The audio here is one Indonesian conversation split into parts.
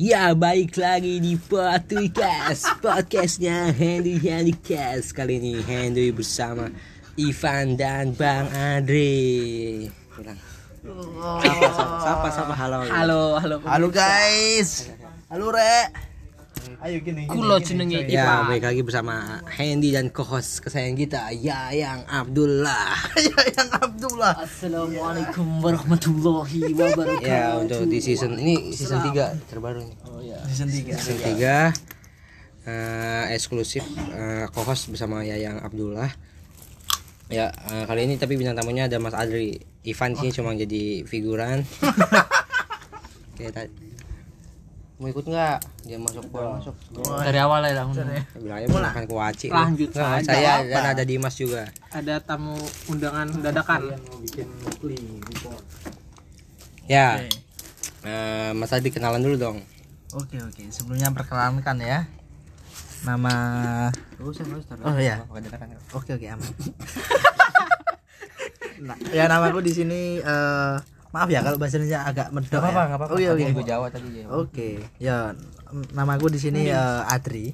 Ya baik lagi di podcast. Podcastnya Henry Henry Cast Kali ini Henry bersama Ivan dan Bang Andre. Ulang Sapa, sapa, sapa, halo. Halo, halo. Halo guys. Halo Rek. Ayo gini. Kulo jenenge Ya baik lagi bersama Hendy dan co-host kesayangan kita Yayang Abdullah Ya yang Abdullah. Assalamualaikum warahmatullahi wabarakatuh. Ya untuk di season ini season 3 terbaru nih Oh ya. Season 3. Season 3 eh, eksklusif eh, co-host bersama Yayang Abdullah. Ya, eh, kali ini tapi bintang tamunya ada Mas Adri. Ivan sih cuma jadi figuran. Oke, tadi. Mau ikut nggak? Dia masuk gua masuk. Dari awal ya langsung. Bilangnya mau makan kuaci. Lanjut Nah, saya dan ada Dimas juga. Ada tamu undangan dadakan. Ya. Eh, Mas Adri kenalan dulu dong. Oke oke. Sebelumnya perkenalkan ya. Nama Oh iya. Oke oke aman. nah, ya namaku di sini eh maaf ya kalau bahasa Indonesia agak medok. ya. Oh iya iya. Gue Jawa tadi ya. Oke, ya n- namaku di sini eh, Adri.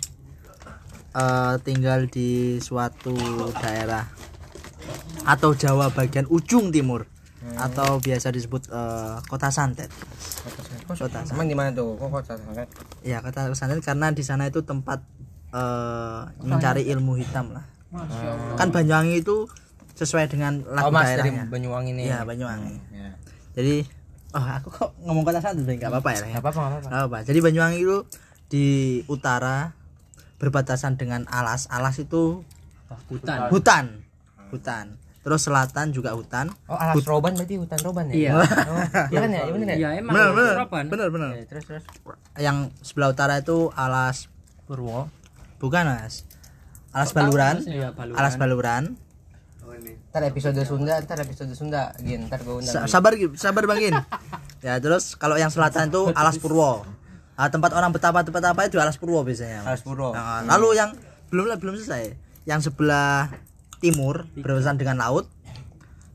Eh, tinggal di suatu daerah atau Jawa bagian ujung timur atau biasa disebut eh, Kota Santet. Kota Santet. Emang di mana tuh? Kok kota sangat? Ya, Kota Santet karena di sana itu tempat eh, mencari ilmu hitam lah. Kan Banyuwangi itu sesuai dengan Oh, lagu Mas dari daerahnya. Banyuwangi nih. Iya, Banyuwangi. Ya. Jadi, oh aku kok ngomong Kota Santet nggak apa-apa ya? Enggak apa-apa, enggak apa-apa. Nggak apa. Jadi Banyuwangi itu di utara berbatasan dengan Alas. Alas itu Hutan. hutan. Hutan. Terus selatan juga hutan. Oh, alas roban berarti hutan roban ya? Iya. Oh, iya kan ya? Iya bener ya? Iya emang. Benar, benar. Serapan. Benar, benar. Ya, terus terus. Yang sebelah utara itu Alas Purwo. bukan, Mas. Alas Baluran. Iya, Baluran. Alas Baluran. Ntar episode Sunda, ntar episode Sunda. Gin, ntar gue undang. Sa- sabar sabar Bang Gin. ya, terus kalau yang selatan itu Alas Purwo. Ah, tempat orang betapa tempat apa itu Alas Purwo biasanya. Alas Puro. Nah, lalu yang belum belum selesai. Yang sebelah timur berbatasan dengan laut,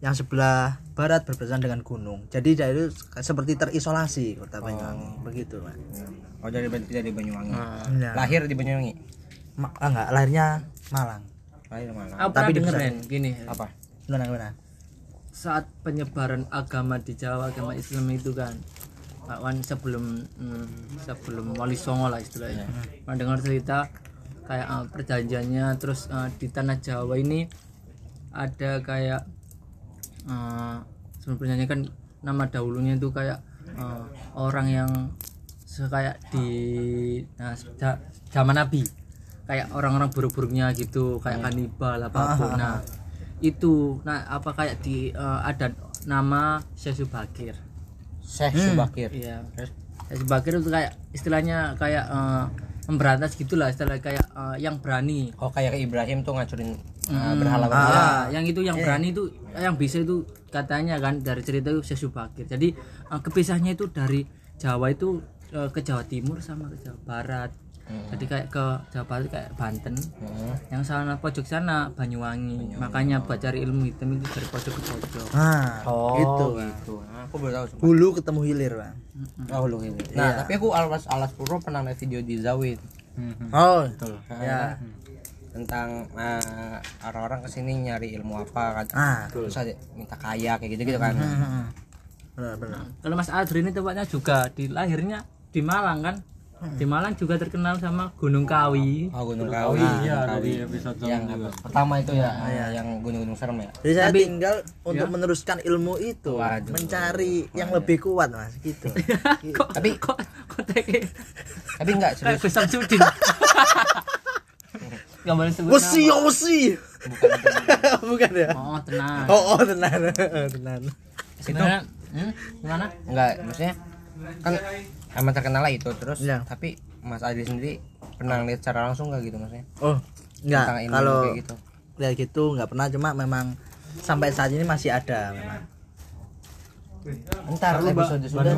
yang sebelah barat berbatasan dengan gunung. Jadi itu seperti terisolasi kota Banyuwangi. Begitu, Mas. Oh, dari dari Banyuwangi. Ya. Lahir di Banyuwangi. Ma- ah, enggak, lahirnya Malang. Lahir mana? Aku Tapi di- gini. Apa? Gimana gimana? Saat penyebaran agama di Jawa, agama Islam itu kan Pak Wan sebelum hmm, sebelum Wali Songo lah istilahnya. Pernah dengar cerita kayak eh, perjanjiannya terus eh, di tanah Jawa ini ada kayak sebelum perjanjian kan nama dahulunya itu kayak eh, orang yang kayak di nah, zaman Nabi. Kayak orang-orang buruk-buruknya gitu kayak kanibal apa pun. Nah itu nah apa kayak di eh, ada nama Syekh Subakir Syekh Subakir. Iya. Syekh Subakir itu kayak istilahnya kayak eh, memberantas gitulah istilah kayak eh, yang berani Oh, kayak Ibrahim tuh ngacurin uh, Hmm. berhala Ah, berhala. yang itu yang berani itu yang bisa itu katanya kan dari cerita itu Syekh Subakir. Jadi eh, kepisahnya itu dari Jawa itu eh, ke Jawa Timur sama ke Jawa Barat. Jadi kayak ke Jawa Barat kayak Banten. Hmm. Yang sana pojok sana Banyuwangi. Makanya buat cari ilmu hitam itu dari pojok ke pojok. Nah, Oh, gitu. gitu. Nah, aku baru tahu. sumpah. Hulu ketemu hilir, Bang. Oh, lu ini. Nah, tapi aku alas alas puro pernah lihat video di Zawid Oh, ya tentang eh, orang-orang ke sini nyari ilmu apa kan ah. terus ada minta kaya kayak gitu gitu kan Hmm. Benar, benar. Kalau Mas Adri ini tempatnya juga di lahirnya di Malang kan. Di Malang juga terkenal sama Gunung Kawi. oh gunung kawi iya, kawi yang apa, pertama itu ya yang gunung-gunung serem ya Jadi saya tinggal untuk meneruskan ilmu itu, Waduh. mencari yang lebih kuat, Mas, gitu. kok tapi kok kok teke tapi enggak serius Gus Samsudin. Gak boleh sebut Wesi, wesi. Bukan ya? Oh, tenang. Oh, oh, tenan, tenan. Gimana? Hmm? Gimana? enggak maksudnya kan emang terkenal lah itu terus Iya. tapi Mas Adi sendiri pernah lihat secara langsung nggak gitu maksudnya Oh, enggak. ilmu Kalau kayak gitu lihat gitu enggak pernah cuma memang sampai saat ini masih ada memang. ntar episode sudah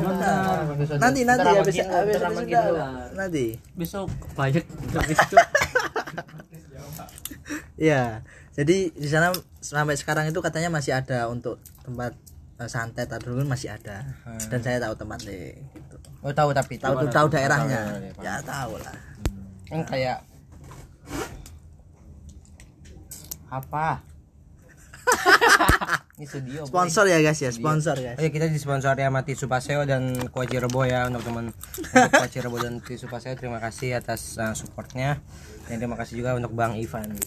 Nanti nanti habis habis habis ramakin sudah. Nanti. Besok banyak itu. Iya. Jadi di sana sampai sekarang itu katanya masih ada untuk tempat eh, santet dulu masih ada. Dan saya tahu tempatnya gitu. Oh tahu tapi tahu tahu tahu daerahnya. Tahu, ya tahu lah kan kayak apa? Ini studio boy. sponsor ya guys ya sponsor guys. Oh ya kita disponsori sama Tisu Paseo dan Kue Cirebo ya untuk teman untuk Kue Cirebo dan Tisu Paseo terima kasih atas uh, supportnya. Dan terima kasih juga untuk Bang Ivan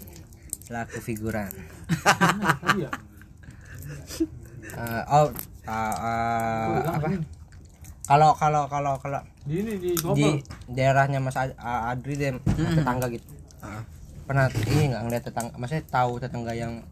selaku figuran. Uh, oh uh, uh, apa? Kalau kalau kalau kalau Di ini di di daerahnya Mas Ad- uh, Adri deh tetangga gitu. Pernah ini nggak ngeliat tetangga? Maksudnya tahu tetangga yang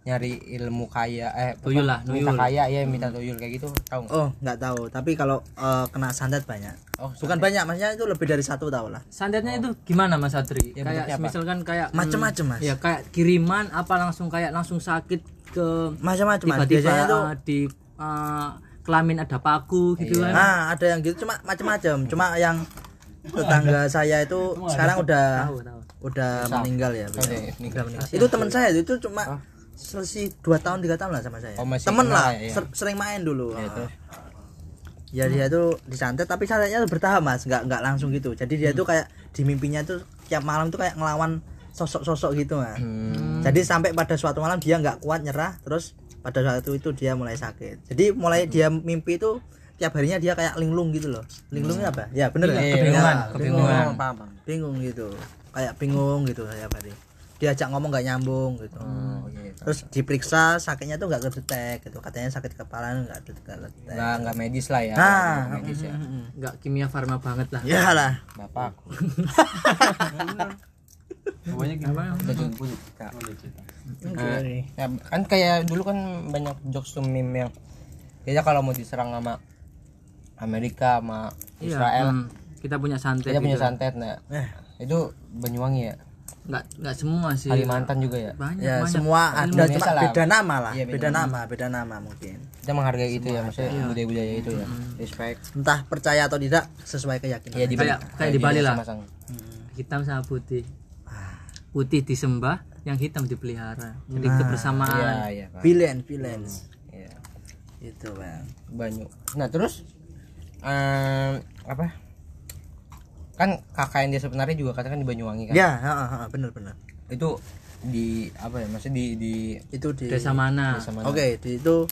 nyari ilmu kaya eh Tuyul lah, minta tuyul. kaya ya minta tuyul kayak gitu tahu nggak? oh nggak tahu tapi kalau eh, kena santet banyak Oh, bukan banyak maksudnya itu lebih dari satu tahu lah Santetnya itu gimana Mas Adri? Ya, kayak misalkan kayak hmm, Macem-macem, Mas. Ya kayak kiriman apa langsung kayak langsung sakit ke macam-macam mas biasanya tuh uh, di uh, kelamin ada paku gitu kan. nah ada yang gitu cuma macam-macam cuma yang tetangga saya itu sekarang udah Tahu, tahu. udah meninggal ya beliau. deh, ini. Udah meninggal. itu teman saya itu cuma selisih dua tahun tiga tahun lah sama saya Oh, temen lah ya, iya. ser- sering main dulu Ya, Ah. itu. ya dia tuh disantet tapi santetnya bertahap mas nggak nggak langsung gitu jadi dia tuh kayak di mimpinya tuh tiap malam tuh kayak ngelawan sosok-sosok gitu mas. Hmm. jadi sampai pada suatu malam dia nggak kuat nyerah terus pada saat itu itu dia mulai sakit. Jadi mulai dia mimpi itu tiap harinya dia kayak linglung gitu loh. Linglungnya apa? Ya bener ya kebingungan, bingung. kebingungan. bingung gitu. Kayak bingung gitu tiap hari diajak ngomong nggak nyambung gitu. Oh, gitu. terus diperiksa sakitnya tuh nggak kedetek gitu. Katanya sakit kepala nggak kedetek nggak nggak medis lah ya Nah, Nggak medis ya. Enggak kimia farma banget lah. ya lah bapak ya, kan kayak dulu kan banyak jokes tuh meme yang kayaknya kalau mau diserang sama Amerika sama Iya, Israel hmm, kita punya santet. kita punya gitu. santet nah. Eh. itu Banyuwangi ya? Enggak enggak semua sih. Kalimantan juga ya? Banyak ya banyak. semua ada cuma lah. beda nama lah Iya, beda beda nama. beda nama mungkin. Kita menghargai itu ya maksudnya budaya budaya itu ya. Respect. Entah percaya atau tidak sesuai keyakinan. Ya di Kayak- kayak di Bali lah. masang Hitam sama putih. Putih disembah, yang hitam dipelihara. Jadi iya kebersamaan. iya Pak. villain villains Iya. itu bang Banyu nah terus em, apa kan kakak yang dia sebenarnya juga katakan di Banyuwangi kan ya bener bener itu di apa ya maksudnya di di itu di Desa mana? desa mana? oke di itu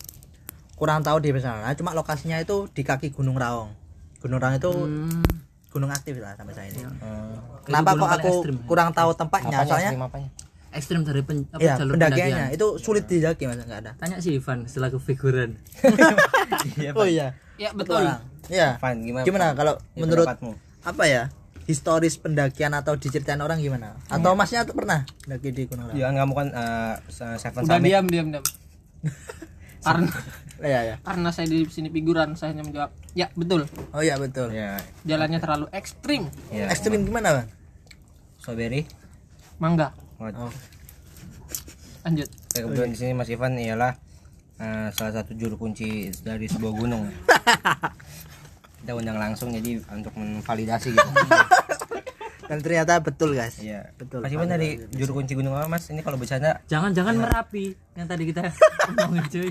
kurang tahu di sana cuma lokasinya itu di kaki Gunung Raung Gunung Raung itu Hmm, gunung aktif lah sampai saya ini. Eh, kenapa kok aku ekstrim ya? kurang tahu tempatnya? Apanya soalnya ekstrim apanya? Ekstrim dari pen, apa, ya jalur pendakiannya. pendakian. itu sulit didaki mas. Nggak ada. Tanya si Ivan selaku figuran. oh iya. Ya betul. ya Van gimana? Gimana kalau Ya, menurut pendapatmu? apa ya? Historis pendakian atau diceritain orang gimana? Atau masnya tuh pernah daki di Gunung Raung ya kamu kan eh, Seven Udah Summit. diam diam diam. Karena ya ya karena saya di sini figuran saya hanya menjawab ya betul oh iya betul ya jalannya terlalu ekstrim ya ekstrim gimana bang strawberry mangga oh. lanjut Ya, kebetulan di sini Mas Ivan ialah eh, salah satu juru kunci dari sebuah gunung. Kita undang langsung jadi untuk memvalidasi gitu. dan ternyata betul guys Iya. Betul. Mas Ivan dari juru kunci gunung apa Mas? Ini kalau bercanda Jangan-jangan merapi yang tadi kita ngomongin cuy.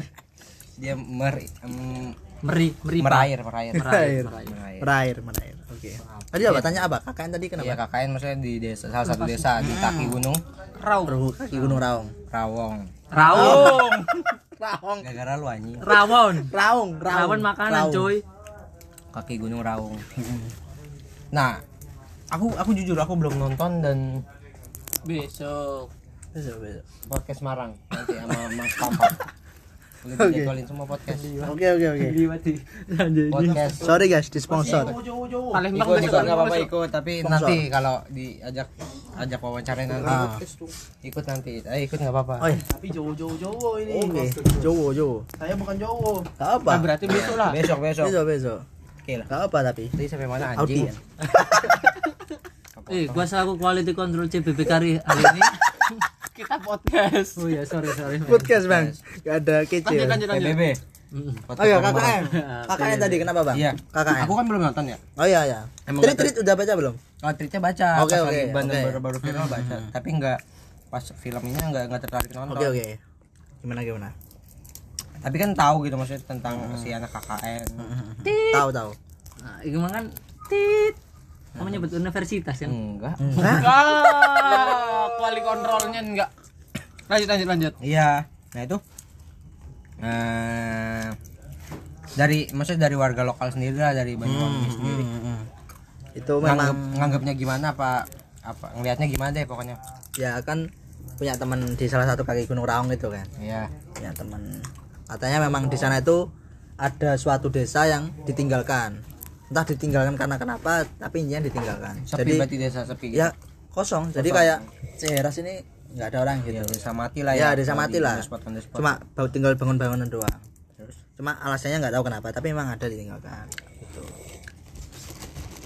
dia mer em, Meri, meri merair, merair. Merair. Merair. merair merair oke tadi apa tanya apa kakaknya tadi Iya, kenapa KKN maksudnya di desa salah satu desa di kaki gunung Raung kaki Gunung Raung Rawong. Rawon. Raung Gara-gara lu anjing. Rawon. Raung Rawon makanan cuy. Kaki gunung Rawong. Nah, aku aku jujur aku belum nonton dan besok Besok, besok. podcast Marang nanti sama Mas Papa. Dijadwalin semua podcast. oke oke oke Podcast. sorry guys di sponsor Palembang Ikut besok ikut nggak apa-apa ikut tapi nanti kalau diajak ajak wawancara nanti Ah. ikut nanti. Eh ikut nggak apa-apa. oh iya Tapi Jowo Jowo Jowo ini. oke Jowo Jowo Saya bukan Jowo. gak apa Ah, berarti besok lah Besok besok. besok besok Oke lah. gak apa tapi Tadi sampai mana anjing? ya? Eh, gua selaku quality control CBB kari hari ini. kita podcast Oh ya, sorry sorry. podcast bang gak ada kecil lanjut lanjut lanjut PBB. Mm. oh iya KKN KKN tadi kenapa bang Iya. KKN Aku kan belum nonton ya. oh iya iya Emang trit trit udah baca belum Kalau tweetnya baca. Oke, oke, oke. baru-baru viral baca. Tapi nggak pas filmnya nggak nggak tertarik nonton. oke oke gimana gimana Tapi kan tahu gitu maksudnya tentang si anak KKN. tahu tahu nah, mah kan tit kamu nyebut universitas kan enggak. Ah, kuali kontrolnya enggak. Lanjut lanjut lanjut. iya. Nah itu. Eh dari maksudnya dari warga lokal sendiri lah dari Banyuwangi sendiri. itu Nganggep, memang nganggapnya gimana? Apa apa ngelihatnya gimana deh pokoknya? Ya kan punya teman di salah satu kaki Gunung Raung itu kan. Iya. Punya teman. Katanya memang di sana itu ada suatu desa yang ditinggalkan entah ditinggalkan karena kenapa tapi intinya ditinggalkan. Sepi jadi berarti desa sepi gitu? ya kosong. Jadi kayak Ciheras ini nggak ada orang gitu. Ya desa mati lah ya ya. desa mati lah. cuma baru tinggal bangun-bangunan doang. Cuma alasannya nggak tahu kenapa tapi memang ada ditinggalkan. Gitu.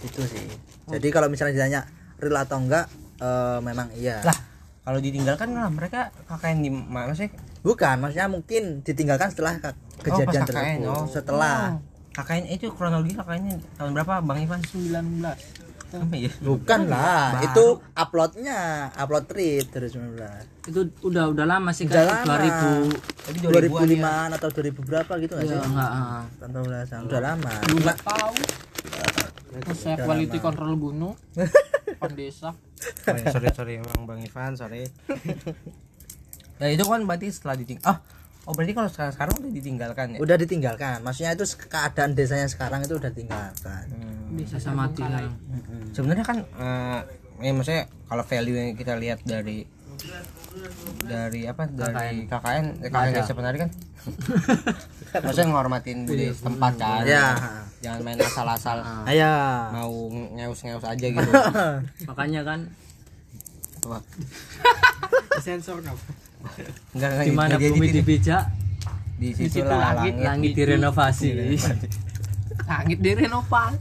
Itu sih. Jadi kalau misalnya ditanya real atau enggak eh, memang iya. Lah kalau ditinggalkan lah mereka KKN di mana sih? Bukan maksudnya mungkin ditinggalkan setelah ke- kejadian KKN, tersebut oh. setelah KKN itu kronologi KKN tahun berapa Bang Ivan 19. Apa ya bukan lah itu uploadnya upload trip 2019 itu udah udah lama sih Udah kayak lama. 2000 Tapi 2005 atau 2000 berapa gitu nggak ya sih enggak ah. Tentang belasan udah lama Udah tahu. Terus saya quality control gunung. Depan desa. Oh, ya, sorry sorry emang Bang Ivan sorry nah itu kan berarti setelah ditinggal ah oh berarti kalau sekarang sekarang udah ditinggalkan ya? Udah ditinggalkan. Maksudnya itu keadaan desanya sekarang itu udah ditinggalkan. Desa mati sekarang sebenarnya kan eh ya maksudnya kalau value yang kita lihat dari dari apa dari KKN eh, KKN Desa Penari kan? Maksudnya menghormatin budaya setempat kan? Ya jangan main asal-asal. Ayo mau ngeus-ngeus aja gitu. Makanya kan Sensor kan. Enggak enggak di mana jadi bumi di, dipijak di situ situ lah langit, langit langit direnovasi. Langit direnovasi.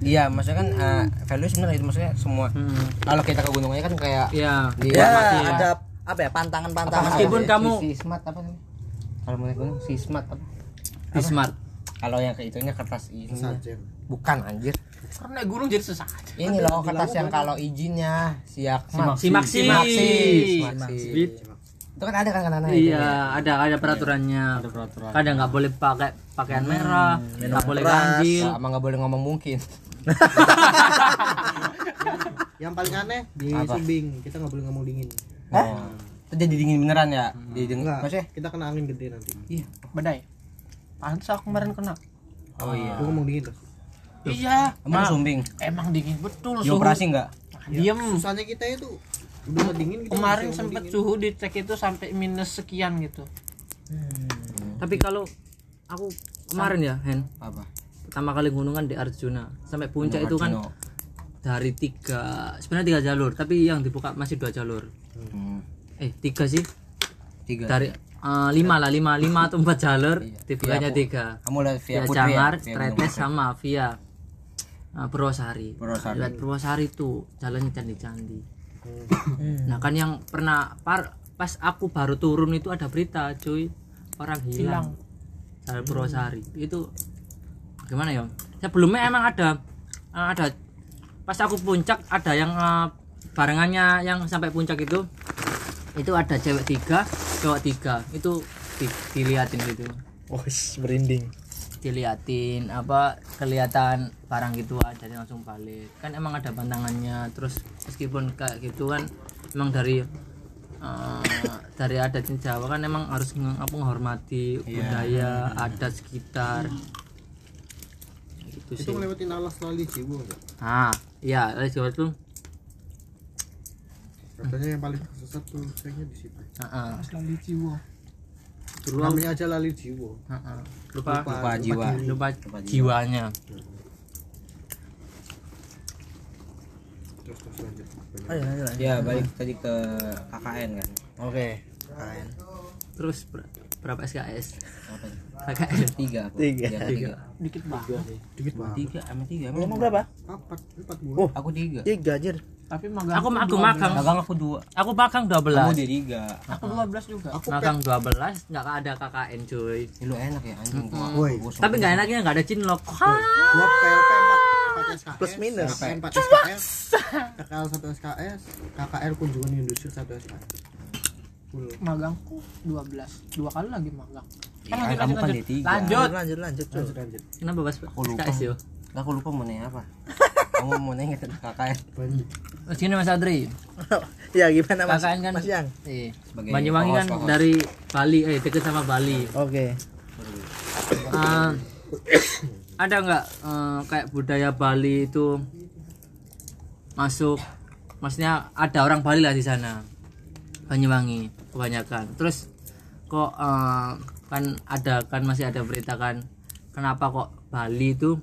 iya maksudnya kan eh, value sebenarnya itu maksudnya semua. Hmm. kalau kita ke gunungnya kan kayak ya di ya mati ya. ada apa ya pantangan-pantangan Meskipun si- kamu- si smart apa namanya? Kalau mau naik gunung si smart apa? Di smart kalau yang ke itunya kertas ini. Bukan anjir Karena gunung jadi susah aja. ini loh kertas yang kalau izinnya siak Si Maksi. Simaksi. Si Simaksi. Bit. itu kan ada kan kan anak ya? iya ada ada peraturannya peraturan kadang nggak boleh pakai pakaian merah nggak boleh ganjil sama nggak boleh ngomong mungkin Yang paling aneh di? Sumbing kita nggak boleh ngomong dingin. oh itu jadi dingin beneran ya jadi dingin Enggak. maksudnya Kita kena angin gede nanti. iya Badai. Pantes aku kemarin kena. oh iya Lu ngomong dingin terus. Iya. emang sumbing. Emang dingin betul di suhu. operasi nggak? Diem. Susahnya kita itu udah dingin kita Kemarin sempet dingin. suhu dicek itu sampai minus sekian gitu. tapi kalau aku kemarin ya Hen. Apa? Pertama kali gunung kan di Arjuna. Sampai puncak itu kan dari tiga sebenarnya tiga jalur tapi yang dibuka masih dua jalur. Hmm, eh tiga sih. Tiga dari eh, lima lah lima lima atau empat jalur Iya. dibukanya Via Pu- tiga. Kamu lihat via via ya? Via Tretes Gunung sama via uh, Purwosari. Purwosari. Lewat Purwosari itu jalannya candi-candi. Nah kan yang pernah par, pas aku baru turun itu ada berita cuy orang hilang. Jalan Purwosari itu gimana ya? Sebelumnya emang ada uh, ada pas aku puncak ada yang uh, barengannya yang sampai puncak itu itu ada cewek tiga cowok tiga itu di, diliatin gitu oh merinding diliatin apa kelihatan barang gitu aja jadi langsung balik kan emang ada pantangannya terus meskipun kayak gitu kan emang dari eh, dari adat Jawa kan emang harus menghormati budaya adat sekitar gitu Itu sih ngelewatin alas lali jiwo enggak? ah iya dari Jawa tuh Katanya yang paling sesat tuh kayaknya di situ. ah, ah. Lali jiwa. Dulu Namanya aja lali jiwo. ah, ah. lupa. Lupa jiwa. Lupa jiwanya. Terus terus lanjut. ayo ayo ayo. ya balik tadi ke KKN kan? Oke. Keren terus ber- berapa SKS apa? KKN tiga aku. Tiga. Iya, aku tiga. Dikit banget. Dikit banget. tiga emang tiga? Emang berapa? Empat, empat bulan. oh. Aku tiga. Tiga anjir Tapi magang aku aku magang dagang aku dua aku magang 12 kamu dia tiga aku 12 juga. Aku magang 12 nggak ada KKN cuy lu enak ya anjing gua Woi. gua tapi nggak enaknya nggak ada cinlok gua PLP 4 SKS Plus minus. KKN 4 SKS KKL 1 SKS KKR kunjungan industri 1 SKS magangku 12 dua kali lagi magang kan Iya, lanjut kamu lanjut kan lanjut D3. lanjut lanjut lanjut cuy kenapa pas Aku lupa. KS yo Lah, aku lupa mau nanya apa kamu mau nanya ke KKN sini Mas Adri. Ya gimana mas? KKN kan mas yang? Eh, Sebagai Banyuwangi kan dari Bali eh deket sama Bali. Oke. Eh, ada nggak eh, kayak budaya Bali itu masuk? Maksudnya ada orang Bali lah di sana. Banyuwangi kebanyakan. Terus kok eh, kan ada kan masih ada berita kan kenapa kok Bali itu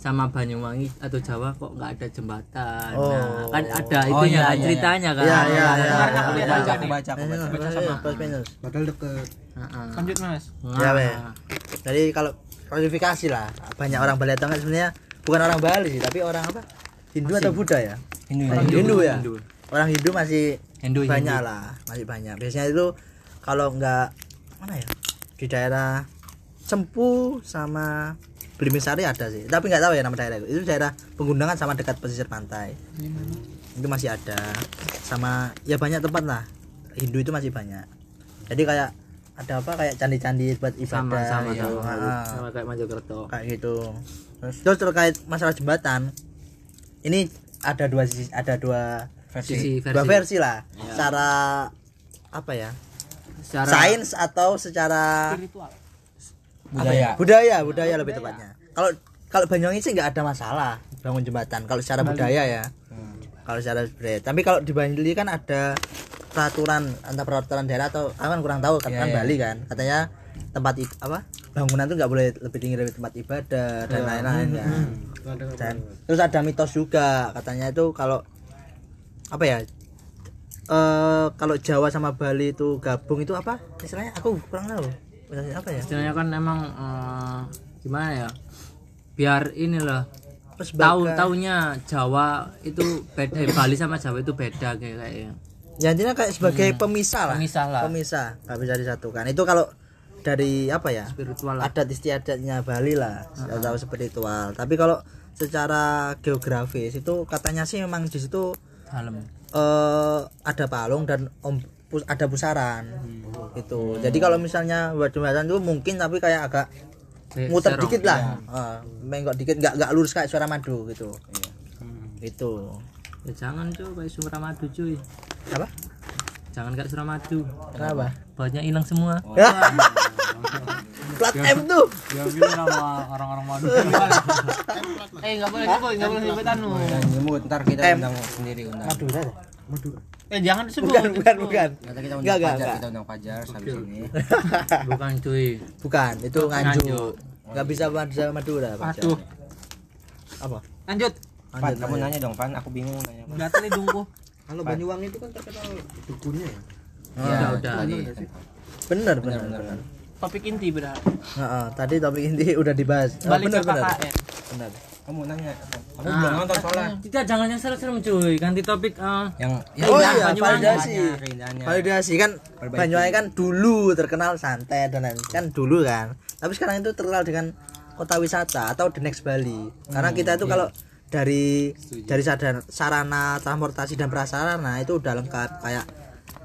sama Banyuwangi atau Jawa kok nggak ada jembatan. Nah, kan ada Oh, itunya iya, kan iya, ceritanya kan. Iya, iya, iya. Nggak aku baca. Aku baca aku baca. Iya, minus Padahal deket. Heeh. lanjut mas. Ya, Nah, Be. jadi kalau klarifikasi lah banyak orang Bali atau enggak sebenarnya bukan orang Bali sih tapi orang apa? Hindu atau Buddha ya? Hindu Hindu. Hindu, ya? Hindu. orang Hindu masih Hindu, banyak Hindu. lah masih banyak. Biasanya itu kalau enggak mana ya? Di daerah Cempu sama Blimisari ada sih tapi nggak tahu ya nama daerah itu itu daerah penggunungan sama dekat pesisir pantai. Itu masih ada. Sama ya banyak tempat lah. Hindu itu masih banyak. Jadi kayak ada apa kayak candi-candi buat sama ibadah sama gitu. sama, Ha-ha sama kayak Mojokerto. Kayak gitu. Terus terkait masalah jembatan ini ada dua sisi ada dua sisi. Dua versi versi lah secara apa ya? Secara sains atau secara spiritual budaya. budaya budaya lebih tepatnya. Kalau kalau Banyuwangi sih nggak ada masalah bangun jembatan kalau secara budaya ya. Kalau secara budaya. Tapi kalau di Bali kan ada peraturan antara peraturan daerah atau aku kan kurang tahu kan, Iya, kan iya. Bali kan. Katanya tempat apa bangunan tuh nggak boleh lebih tinggi dari tempat ibadah dan lain-lain kan. Dan terus ada mitos juga katanya itu kalau apa ya eh kalau Jawa sama Bali itu gabung itu apa istilahnya? Aku kurang tahu Istilahnya apa ya? Istilahnya kan emang eh, gimana ya? Biar ini loh Terus tahu taunya Jawa itu beda Bali sama Jawa itu beda kayak kayaknya ya. Intinya kayak sebagai pemisah lah. Pemisah lah. pemisah. Nggak bisa disatukan. Itu kalau dari apa ya? Spiritual lah. Adat istiadatnya Bali lah. Atau spiritual. Tapi kalau secara geografis itu katanya sih memang di situ dalam eh ada palung dan om ada pusaran. Gitu. Jadi kalau misalnya buat jembatan itu mungkin tapi kayak agak Se- muter serong. dikit lah. Eh, menggok dikit nggak nggak lurus kayak suara madu gitu. Itu ya jangan cuy kayak Suramadu cuy. Apa? Jangan kayak Suramadu kenapa? Banyak hilang semua. Plat M tuh. gitu sama orang-orang madu. Eh nggak boleh nyebut nggak boleh nyebut anu dan nyebut ntar kita undang sendiri undang Madura eh jangan disebut. Bukan bukan bukan. Nanti kita Enggak, undang enggak, enggak. kita undang Fajar habis ini bukan cuy. Bukan itu nganjuk. Nganjuk. nggak bisa Madura Madura Pak. aduh. Apa? Lanjut. Pan Lanjut, kamu nanya dong Pan. Aku bingung nanya gatel hidungku Kalau Banyuwangi itu kan terkenal dukunnya ya. Ya, udah udah. bener benar bener benar topik inti berarti. Heeh, tadi topik inti udah dibahas. Oh, balik ke KKN. Bener kamu nanya. Aku Ah. belum nonton soalnya. Kita jangan yang serem-serem cuy ganti topik eh, yang oh Keindahan iya Banyuwangi. validasi. Validasi. Kan. Banyuwangi kan dulu terkenal santai dan lain kan dulu kan. Tapi sekarang itu terkenal dengan kota wisata atau the next Bali. Karena kita itu kalau dari dari sarana, sarana transportasi dan prasarana itu udah lengkap. Kayak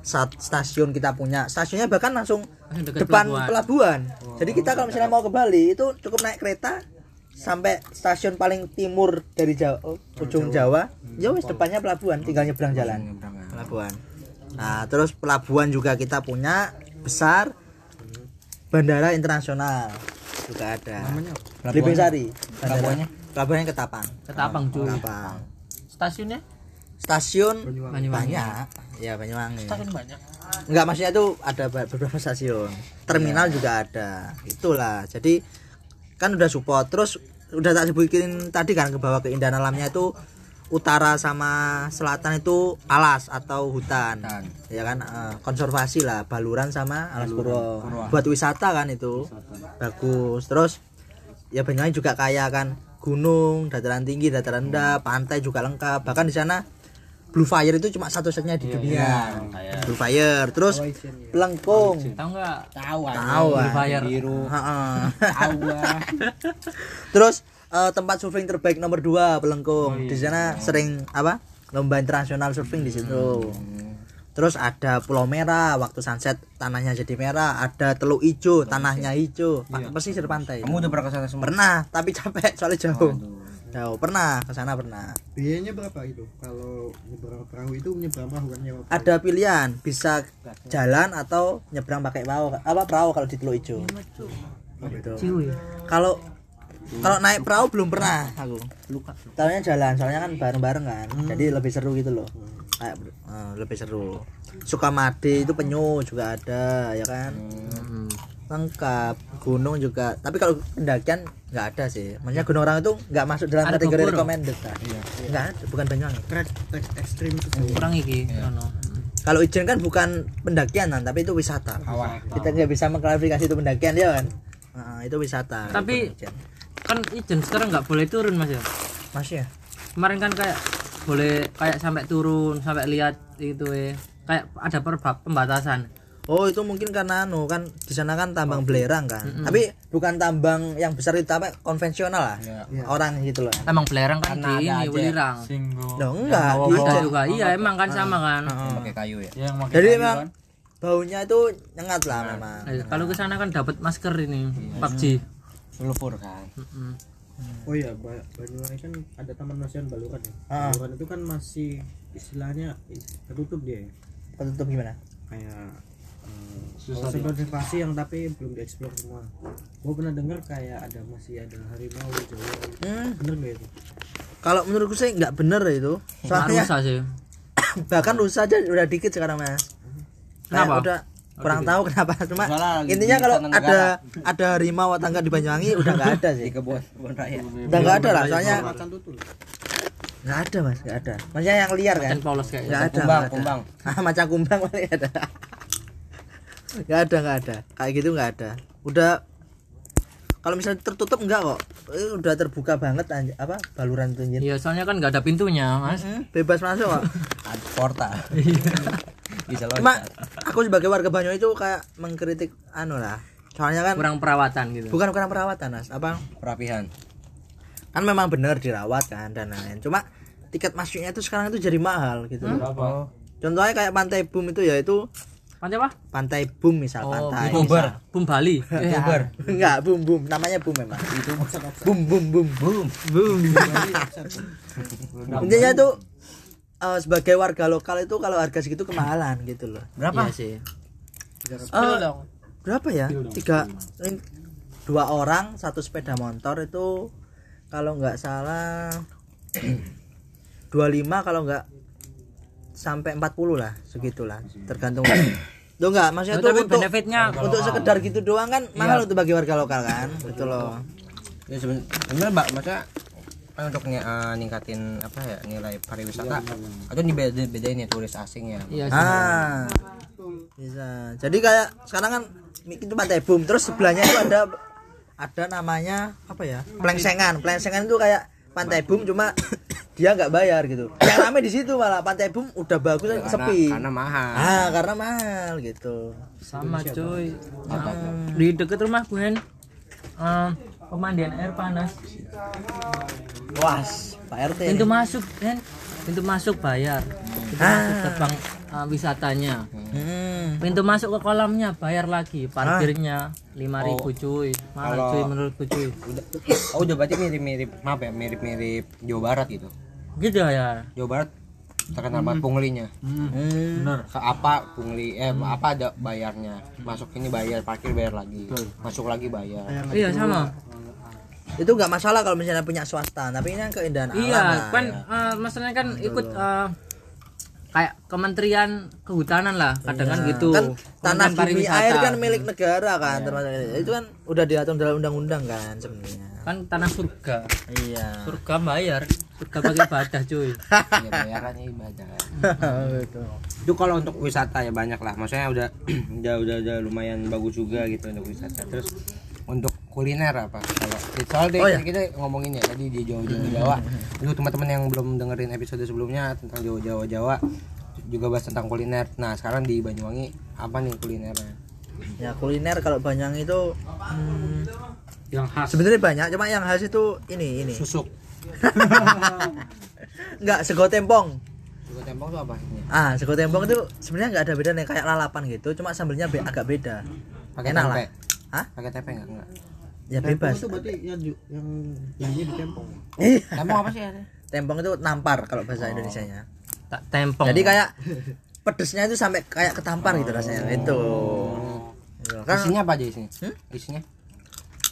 saat stasiun kita punya. Stasiunnya bahkan langsung dekat depan pelabuhan. pelabuhan. Jadi kita kalau misalnya mau ke Bali itu cukup naik kereta sampai stasiun paling timur dari Jawa oh, ujung Jawa. Ya wis depannya pelabuhan tinggal nyebrang jalan. pelabuhan. Nah terus pelabuhan juga kita punya besar bandara internasional. Juga ada. Blimbing Sari Pelabuhannya? pelabuhannya Ketapang. Ketapang cuy. Ketapang. Stasiunnya? Stasiun Banyuwangi. banyak. Ya Banyuwangi. Stasiun banyak. Enggak maksudnya itu ada beberapa stasiun. Terminal juga ada. Itulah. Jadi kan udah support terus udah tak sebutin tadi kan ke bawah keindahan alamnya itu utara sama selatan itu alas atau hutan. Hutan. Ya kan eh, konservasi lah Baluran sama Alas Purwo. Buat wisata kan itu. Bagus. Terus ya Banyuwangi juga kaya kan gunung, dataran tinggi, dataran rendah, pantai juga lengkap. Bahkan di sana Blue Fire itu cuma satu-satunya di dunia. Blue Fire. Terus Pelengkung. tahu nggak tahu Tahu Blue. Fire biru Heeh. tahu ah Terus eh, tempat surfing terbaik nomor 2 Pelengkung. Di sana sering apa? Lomba internasional surfing di situ. terus ada pulau merah waktu sunset tanahnya jadi merah ada teluk hijau tanahnya hijau Pa- pesisir pantai kamu udah pernah ke sana semua pernah tapi capek soalnya jauh jauh. Pernah? Ke sana pernah? Biayanya berapa itu? Kalau nyebrang perahu itu nyebrang perahu kan nyewa perahu. ada pilihan. Bisa jalan atau nyebrang pakai perahu. Apa perahu kalau di teluk hijau gitu kalau kalau naik perahu belum pernah. Aku Tahunya jalan. Soalnya kan bareng-bareng kan. Jadi lebih seru gitu loh. Kayak eh, lebih seru. Sukamade itu penyu juga ada ya kan lengkap. Gunung juga. Tapi kalau pendakian nggak ada sih. Maksudnya gunung orang itu nggak masuk dalam Ada kategori recommended. Kan nggak ada bukan Banyuwangi. Trek trek ekstrim kurang iki ono kalau Ijen kan bukan pendakian kan tapi itu wisata. Awah. kita nggak bisa mengklarifikasi itu pendakian ya kan? Nah, itu wisata. Tapi- Itu kan ijen sekarang nggak boleh turun mas ya? Masih ya kemarin kan kayak boleh kayak sampai turun sampai lihat itu eh. Kayak ada perba- pembatasan Oh itu mungkin karena anu kan di sana kan tambang belerang kan. Tapi bukan tambang yang besar itu apa konvensional lah. Orang gitu loh. emang belerang kan Karena di ada ini aja. welirang Loh enggak, di ada Ijen. juga iya emang kan sama kan pakai kayu ya yang pakai Jadi kayu memang kan. baunya itu nyengat lah memang. Eh, kalau ke sana kan dapat masker ini PUBG sulfur kan Mm-mm. oh iya Ba- Banyuwangi kan ada taman nasional Baluran ya Ah. Baluran itu kan masih istilahnya tertutup dia ya Tertutup gimana? kayak kawasan konservasi yang tapi belum dieksplor semua. Gue pernah dengar kayak ada masih ada harimau jawa. Hmm, bener nggak itu? Kalau menurutku sih nggak bener itu. Nggak Soalnya rusak sih. bahkan rusak aja udah dikit sekarang mas. Kayak Kenapa? Udah kurang tahu kenapa. Cuma Salah, lagi intinya di kalau ada ada harimau atau enggak di Banyuwangi udah nggak ada di sih kebun kebun raya. Udah nggak ada lah soalnya nggak ada mas nggak ada. Maksudnya yang liar kan? Nggak ada kumbang kumbang. Ah, macam kumbang ada nggak ada nggak ada. Kayak gitu nggak ada. Udah kalau misalnya tertutup enggak kok? Eh, udah terbuka banget anj- apa baluran anjir. iya soalnya kan nggak ada pintunya mas. Hmm, bebas masuk kok. Ada portal bisa cuma loncat aku sebagai warga Banyuwangi itu kayak mengkritik anu lah. Soalnya kan kurang perawatan gitu. Bukan kurang perawatan mas. Apa? Perapihan. Kan memang benar dirawat kan dan lain cuma tiket masuknya itu sekarang itu jadi mahal gitu loh. Berapa? contohnya kayak pantai boom itu ya itu pantai apa? Pantai boom misal oh pantai Bumber Bum Bali? Uber. Enggak, boom boom. Namanya boom memang. Itu boom boom boom boom. Boom Intinya itu eh, sebagai warga lokal itu kalau harga segitu kemahalan gitu loh. berapa? Iya sih. Eh, berapa ya? Tiga dua orang satu sepeda motor itu kalau nggak salah 25 kalau nggak sampai 40 lah segitulah tergantung Tuh enggak, maksudnya tuh untuk benefitnya untuk sekedar gitu doang kan mahal untuk bagi warga lokal kan gitu loh ya seben- sebenarnya mbak maksudnya kan untuk ny- eh, ningkatin apa ya nilai pariwisata atau dibeda bedain ya turis asing ya iya sih Ah, bisa. Jadi kayak sekarang kan itu pantai boom, terus sebelahnya itu ada ada namanya apa ya? Plengsengan. Plengsengan itu kayak pantai boom cuma dia nggak bayar gitu. Yang rame di situ malah pantai boom udah bagus karena, sepi. karena mahal. Ah, karena mahal gitu. sama cuy. Di deket rumah gue eh, pemandian air panas. Was, Pak RT. pintu masuk kan pintu masuk bayar. Pintu masuk terbang eh, wisatanya. Hmm. pintu masuk ke kolamnya bayar lagi. Parkirnya lima ribu cuy. Mahal cuy menurutku cuy. udah oh udah berarti mirip mirip maaf ya mirip mirip Jawa Barat gitu gitu ya. Jawa Barat terkenal banget punglinya. Hmm. Ke apa pungli? Eh apa ada bayarnya? Masuk ini bayar parkir bayar lagi. Masuk lagi bayar. Iya sama. Itu nggak masalah kalau misalnya punya swasta, tapi ini kan keindahan alam. iya lah, kan ya. eh, masalahnya kan ikut eh, kayak kementerian kehutanan lah kadang kan gitu. Kan tanah bumi pariwisata. air kan milik negara kan termasuk itu kan udah diatur dalam undang-undang kan sebenarnya kan tanah surga. Iya. Surga bayar. Surga pakai ibadah cuy. Ya bayarannya ibadah. Itu kalau untuk wisata ya banyak lah. Maksudnya udah udah udah, udah lumayan bagus juga gitu untuk wisata. Terus untuk kuliner apa? Kalau soalnya Oh, ya. kita ngomongin ya tadi di Jawa Jawa Jawa. Untuk teman-teman yang belum dengerin episode sebelumnya tentang Jawa Jawa Jawa juga bahas tentang kuliner. Nah sekarang di Banyuwangi apa nih kulinernya? Ya kuliner kalau Banyuwangi itu hmm, yang khas sebenarnya banyak cuma yang khas itu ini ini susuk enggak sego tempong Juga tempong tuh apa ini? ah sego tempong itu sebenarnya nggak ada bedanya kayak lalapan gitu cuma sambelnya be- agak beda Pakai Enak tempe. lah. Hah? Pakai tempe enggak? Enggak. ya bebas itu berarti yang yang jadinya di tempong Iya. Tempong apa sih ada? tempong itu nampar kalau bahasa Indonesia nya tak tempong jadi kayak pedesnya itu sampai kayak ketampar gitu rasanya itu Gitu. kan Isinya apa aja isinya? Hmm? Isinya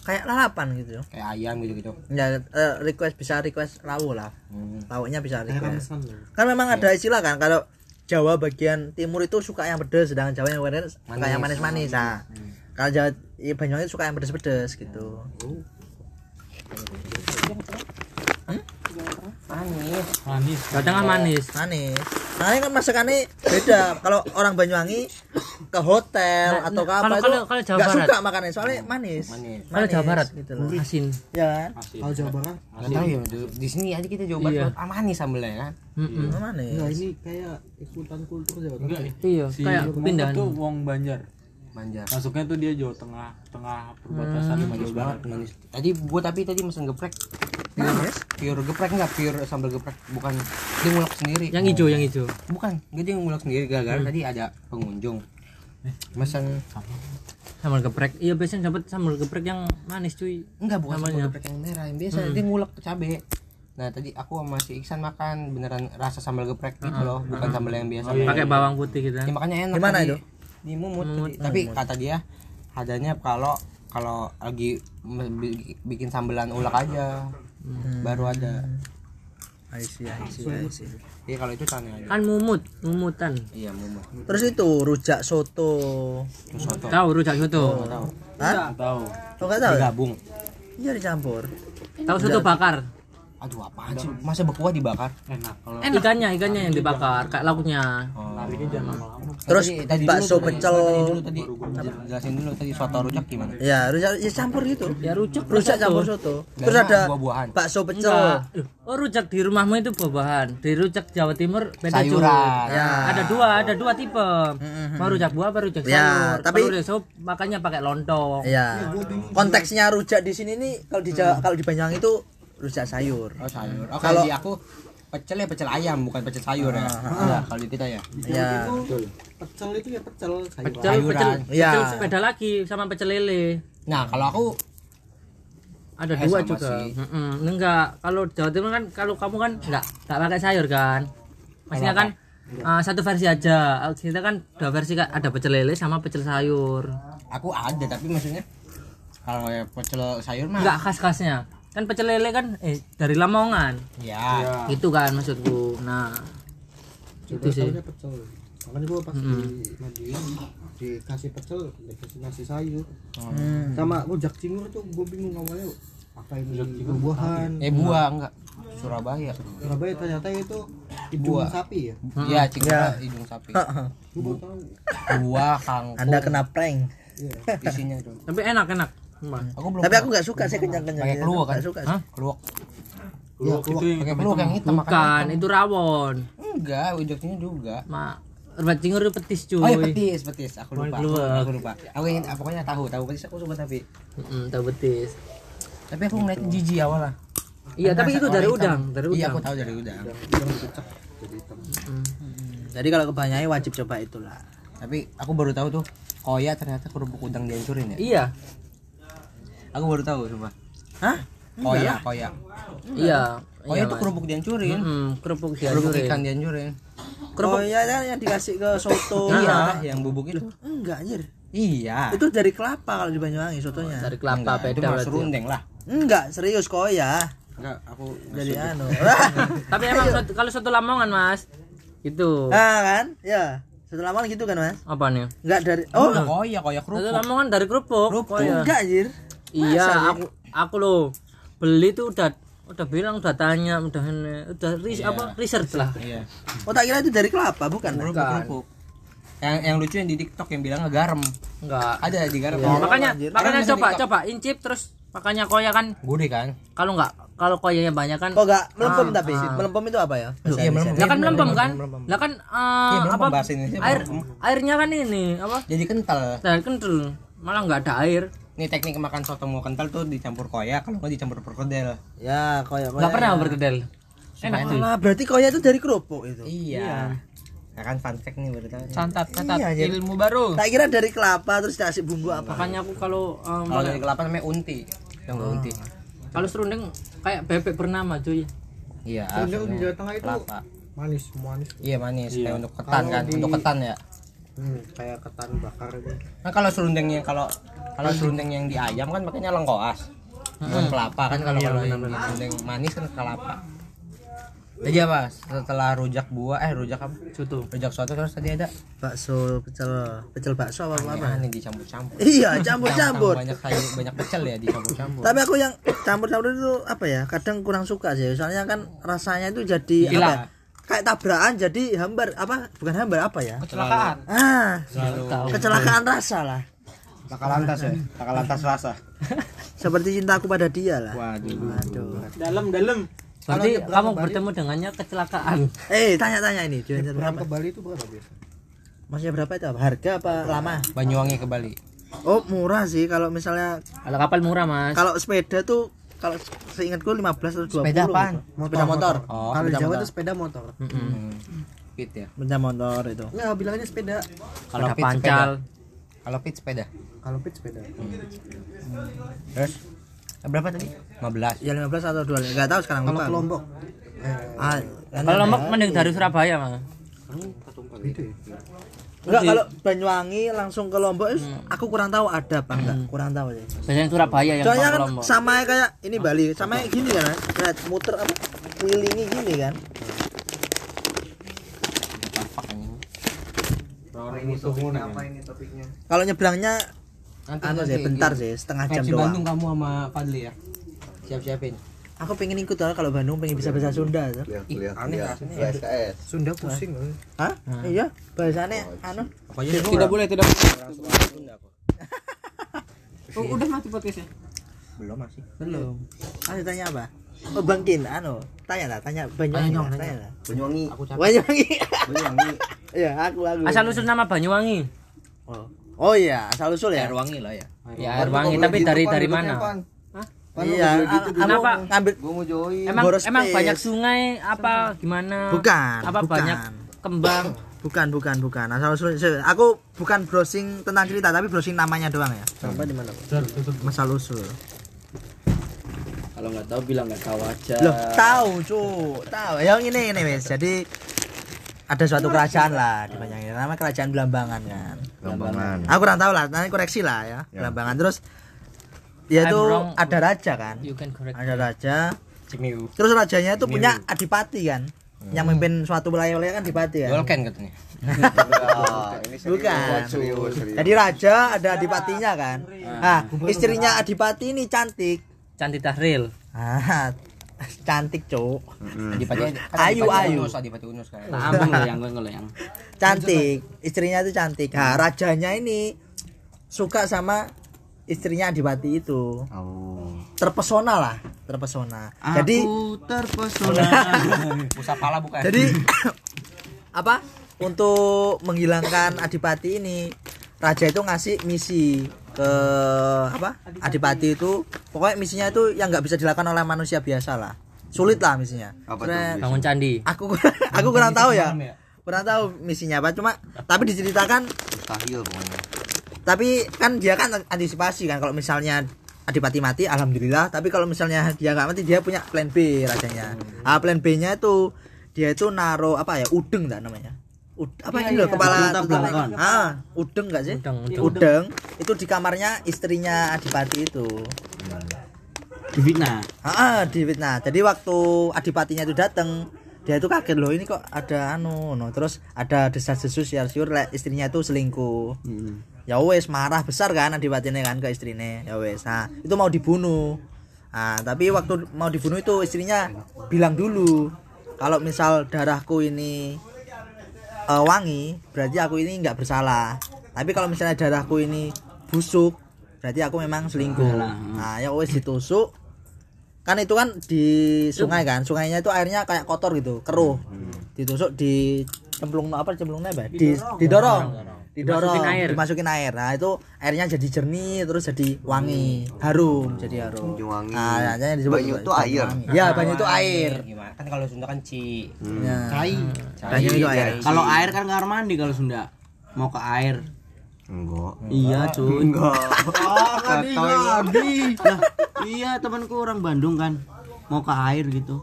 kayak lalapan gitu. Kayak ayam gitu-gitu. ya eh, request bisa request lauk lah. Hmm. lauknya bisa request. kan memang ada istilah kan kalau Jawa bagian timur itu suka yang pedes sedangkan Jawa yang bagian suka yang manis-manis nah kalau Jawa ya, Banyuwangi suka yang pedes-pedes gitu Manis. manis. Jawa Tengah manis. Manis. Makanya kan masakannya beda. Kalau orang Banyuwangi ke hotel Nah, atau ke nah, apa kalau- itu kalau- kalau Jawa nggak Barat. suka makannya. Soalnya manis. Manis. kalau Jawa Barat gitu loh. asin. Ya kan? Kalau Jawa Barat Nggak tahu ya. Di, di sini aja kita Jawa Barat Iya. manis sambelnya kan. Mm-mm. manis. Enggak ini kayak ikutan kultur Jawa Tengah iya si kayak pindahan. tuh wong Banjar Banjar. masuknya tuh dia Jawa Tengah tengah perbatasan sama Manis Jawa banget, manis. Tadi gua tapi tadi mesen geprek. Pure, pure geprek enggak pure sambal geprek, bukan dia ngulek sendiri. yang hijau yang hijau Bukan, enggak dia ngulek sendiri gara-gara tadi ada pengunjung. Mesen sambal geprek iya biasanya dapat sambal geprek yang manis cuy enggak bukan sambal Namanya. geprek yang merah, yang biasa dia ngulek cabe. Nah tadi aku sama si Iksan makan beneran rasa sambal geprek gitu loh, bukan sambal yang biasa. pakai bawang putih gitu Ya, makanya enak. Di mana tadi. itu? Di Mumut. tadi. Tapi kata dia adanya kalau kalau lagi bikin sambelan ulek aja baru ada. I see, I see, I see. Iya kalau itu tanya aja. kan mumut mumutan Iya Mumut. terus itu rujak soto soto. tahu rujak soto Tahu. Hah? tahu Oh, nggak tahu? Digabung. Iya dicampur. tahu soto bakar Aduh apaan sih? Masa bekuah dibakar? enak kalau ikannya ikannya yang dibakar kayak lauknya Oh. larinya jangan lama-lama Terus Tadi- tadi bakso pecel. Tadi jelasin dulu tadi soto rujak gimana? Ya, rujak ya campur gitu. ya rujak Rujak soto. campur soto. Terus enak, ada buah-buahan. bakso pecel. Enggak. Oh rujak di rumahmu itu buah-buahan. Di rujak Jawa Timur beda. Sayuran. Ya. Ada dua, ada dua tipe. Mau rujak buah apa rujak Ya, sayur. tapi- rujak sayur makanya pakai lontong. Ya. Konteksnya rujak di sini nih kalau di Jawa, kalau di Banyuwangi itu rujak sayur. Oh sayur. Oh, Kalau- di aku pecel ya pecel ayam bukan pecel sayur ya. Enggak, kalau di kita ya. Ya. pecel itu ya pecel sayuran Pecel, Sayuran. pecel, Ya. pecel beda lagi sama pecel lele. Nah, kalau aku Ada Eh, dua juga. Mm-mm. Enggak, kalau Jawa Timur kan kalau kamu kan enggak enggak pakai sayur kan. Maksudnya kan uh, satu versi aja. Kita kan dua versi kan ada pecel lele sama pecel sayur. aku ada tapi maksudnya kalau ya pecel sayur mah Enggak khas-khasnya. Kan pecel lele kan eh dari Lamongan. ya. Itu kan maksudku. Nah, itu sih. Pecel makanya gua pas di Madiun dikasih pecel dikasih nasi sayur Hmm. sama rujak cingur tuh gua bingung awalnya apa ini buah-buahan Eh buah enggak. Surabaya. Surabaya ternyata itu hidung Buah. sapi ya Iya, cingkra hidung sapi. gua baru tahu Buah, kangkung. Anda kena prank. isinya itu. Tapi enak enak. Sumpah. Aku belum Tapi aku nggak suka saya kenyang-kenyang. pakai keluak kan? Suka. Hah? Keluak. ya itu yang Pakai keluak yang hitam Bukan, itu rawon. Enggak, ujungnya juga. Ma, Rebat cingur itu petis cuy. Oh iya petis, petis. Aku lupa. keluak. Aku lupa. Aku ingin ah, pokoknya tahu, tahu petis aku suka tapi. Mm, tahu betis. Tapi aku ngeliat jijik awal lah. Iya, tapi itu dari udang, dari Iya, udang. aku tahu dari udang. Jadi kalau ke Banyuwangi wajib coba itulah. Tapi aku baru tahu tuh koya ternyata kerupuk udang dihancurin ya. Iya. Aku baru tahu coba. Hah? Koya, koya. Iya. Iya, itu kerupuk dihancurin. Mm, kerupuk Kerupuk dihancurin. ikan dihancurin. Oh iya kan yang dikasih ke soto. Iya, yang bubuk itu. Enggak anjir. Iya. Itu dari kelapa kalau di Banyuwangi sotonya. Dari kelapa Enggak, itu beda serundeng lah. Enggak, serius kok ya. Enggak, aku Jadi anu. Tapi emang soto- kalau soto Lamongan, Mas. Itu. Nah kan? Ya. Setelah malam gitu kan, Mas? Apa nih? Enggak dari Oh, koya, koya Soto kerupuk. Lamongan dari kerupuk. Kerupuk. Oh, iya. enggak anjir. Iya, aku aku lo beli tuh udah udah bilang udah tanya udah ini, udah ris, apa research lah. Iya. Oh, tak kira itu dari kelapa, bukan? Kerupuk, kerupuk. Yang yang lucu yang di TikTok yang bilang garam. Enggak. Ada di garam. makanya anjir. makanya coba coba incip terus makanya koya kan Gede kan? kalau enggak kalau koyanya banyak kan Kok enggak melempem Ah, tapi? ah. Melempem itu apa ya? Iya, melempem. lah kan melempem kan lah kan eh, Iya, apa air airnya kan ini apa Jadi kental. dari kental malah nggak ada air Ini teknik makan soto mau kental tuh dicampur koya, kalau nggak dicampur perkedel. Ya, koyak nggak pernah berkedel enak tuh. Malah berarti koya itu dari kerupuk itu. iya. Ya kan fun fact nih baru tahu nih. santat santat. Iya, ilmu baru. Tak kira dari kelapa terus dikasih bumbu apa? makanya aku kalau um, kalau dari kelapa namanya unti. Yang nggak unti. Kalau serundeng kayak bebek bernama cuy. Iya Serundeng di Jawa Tengah itu kelapa. manis manis. Iya manis. Kayak untuk ketan Kalau kan di- untuk ketan ya hmm, kayak ketan bakar itu nah kalau serundengnya kalau kalau serundeng yang di ayam kan pakainya lengkoas bukan kelapa kan kalau kalau yang di serundeng manis kan kelapa jadi apa setelah rujak buah eh rujak apa soto rujak soto terus tadi ada Bakso pecel pecel bakso apa apa? aneh dicampur-campur Iya, campur-campur. banyak sayur banyak pecel ya dicampur-campur Tapi aku yang campur-campur itu apa ya? Kadang kurang suka sih. Soalnya kan rasanya itu jadi Gila. apa? Ya? Kayak tabrakan jadi hambar apa? Bukan hambar apa ya? kecelakaan Ah, tahu kecelakaan rasa lah. bakal lantas ya bakal lantas rasa Seperti cintaku pada dia lah. waduh Aduh. dalam dalam berarti kamu bertemu dengannya kecelakaan Eh, tanya-tanya ini. Jualan berapa berapa? Bali itu berapa biasa Maksudnya berapa itu? Harga apa lama? Banyuwangi ke Bali Oh, murah sih kalau misalnya kalau kapal murah mas kalau sepeda tuh kalau seingatku 15 atau 20 Sepeda apaan? gitu. Sepeda motor. oh kalau Jawa motor. itu sepeda motor. Hmm. Pit ya? Sepeda motor itu. Enggak, bilangnya sepeda. Kalau pit pancal sepeda. kalau pit sepeda. Kalau pit sepeda. Terus? Eh, berapa tadi? 15 Ya 15 atau 20. Enggak tahu sekarang. Kalau lupa. ke Lombok eh, Ah, kalau lombok mending dari surabaya mas Enggak kalau Banyuwangi langsung ke Lombok itu aku kurang tahu ada apa enggak. Kurang tahu sih. biasanya surabaya yang Soalnya mau ke kan lombok sama kayak ini Bali, sama kayak gini kan. Kayak muter apa? Kelilingi gini kan. Kalau nyebrangnya nanti anu sih bentar sih, setengah jam doang. Bandung kamu sama Fadli ya siap-siapin Aku pengen ikut soalnya kalau Bandung pengen bisa bahasa Sunda tuh. Ih, aneh ya. Sunda pusing loh Hah? Iya, bahasanya anu. Pokoknya tidak boleh tidak boleh Sunda kok. oh, udah mati podcastnya belum masih Belum. Masih tanya apa? Oh Bangkin, anu, tanya lah, tanya Banyuwangi, lah, tanya lah. Banyuwangi aku Banyuwangi. Banyuwangi Iya, aku aku. asal usul nama Banyuwangi Oh. Oh iya, asal usul ya. air wangi lah ya ya air wangi tapi dari dari mana Iya, gitu, Kenapa? ngambil gue mau join emang Boros emang space. banyak sungai apa gimana Bukan, apa bukan. banyak kembang Bukan, bukan, bukan. Asal usul. Aku bukan browsing tentang cerita, tapi browsing namanya doang ya. sampai di mana Masal usul. kalau nggak tahu bilang nggak tahu aja Loh, tahu, cu. Tahu. Yang ini ini wis. Jadi ada suatu kerajaan lah di Banyuwangi. Namanya kerajaan Belambangan kan. Lambangan Aku kurang tahu lah, nanti koreksi lah ya. Belambangan terus dia I'm itu wrong. ada raja kan. you can correct Ada raja. Cimiu Terus rajanya itu punya adipati kan. Yang memimpin suatu wilayah-wilayah kan adipati kan. Golken katanya Bukan. Jadi raja ada adipatinya kan. Nah, istrinya adipati ini cantik. cantik tahril Ah, cantik, Cuk. Adipati Ayu, Adipati ayu. Unus, Adipati Unus kan yang yang Cantik. Istrinya itu cantik. Nah, rajanya ini suka sama istrinya adipati itu. Terpesona lah, terpesona. Jadi terpesona Pusat pala bukan jadi apa? Untuk menghilangkan adipati ini, raja itu ngasih misi ke apa? Adipati itu pokoknya misinya itu yang nggak bisa dilakukan oleh manusia biasa lah. Sulit lah misinya. Keren. bangun candi aku aku kurang tahu ya ya? kurang tahu misinya apa cuma tapi diceritakan mustahil pokoknya tapi kan dia kan antisipasi kan kalau misalnya adipati mati alhamdulillah. Tapi kalau misalnya dia nggak mati dia punya plan B rajanya ah plan B nya itu dia itu naro apa ya udeng nggak namanya? Ud, apa ini loh kepala ah udeng nggak sih? Udeng, udeng. itu di kamarnya istrinya adipati itu. Difitnah Ah, di fitnah. Jadi waktu adipatinya itu datang, dia itu kaget loh ini kok ada anu, no. terus ada desas-desus ya siur istrinya itu selingkuh. Ya wes marah besar kan adipatinya kan ke istrinya. Ya wes. Nah, itu mau dibunuh. Nah, tapi waktu mau dibunuh itu istrinya bilang dulu kalau misal darahku ini eh, wangi, berarti aku ini nggak bersalah. Tapi kalau misalnya darahku ini busuk, berarti aku memang selingkuh. Nah, ya wes ditusuk. Kan itu kan di sungai kan, sungainya itu airnya kayak kotor gitu, keruh. Ditusuk di cemplung apa cemplungnya apa? Di, didorong. Didorong Dimasukin air. dimasukin air nah itu airnya jadi jernih terus jadi wangi harum jadi harum Wangi. nah makanya disebut Banyu itu air. wangi. ya banyu itu air Gimana? Kan kalau Sunda kan ci. ya. Cai. banyu itu air Kalau air kan kamar mandi kalau Sunda. Mau ke air. Enggak. Iya, cuy. Enggak. Lah, iya temanku orang Bandung kan. Mau ke air gitu.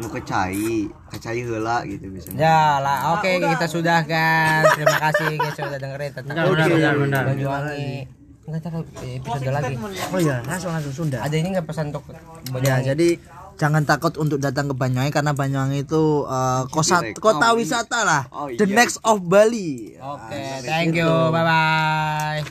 Mau ke cai, ke cai heula gitu biasanya. Ya lah, oke kita sudah kan. Terima kasih guys yang udah dengerin tentang Bentar, bentar, bentar, bentar. Banyuwangi. Enggak tahu episode lagi. oh iya langsung langsung Sunda Ada ini nggak pesan untuk ya jadi jangan takut untuk datang ke Banyuwangi karena Banyuwangi itu eh, kosa, kota wisata lah Oh, the iya. next of Bali Oke, thank you. Bye bye.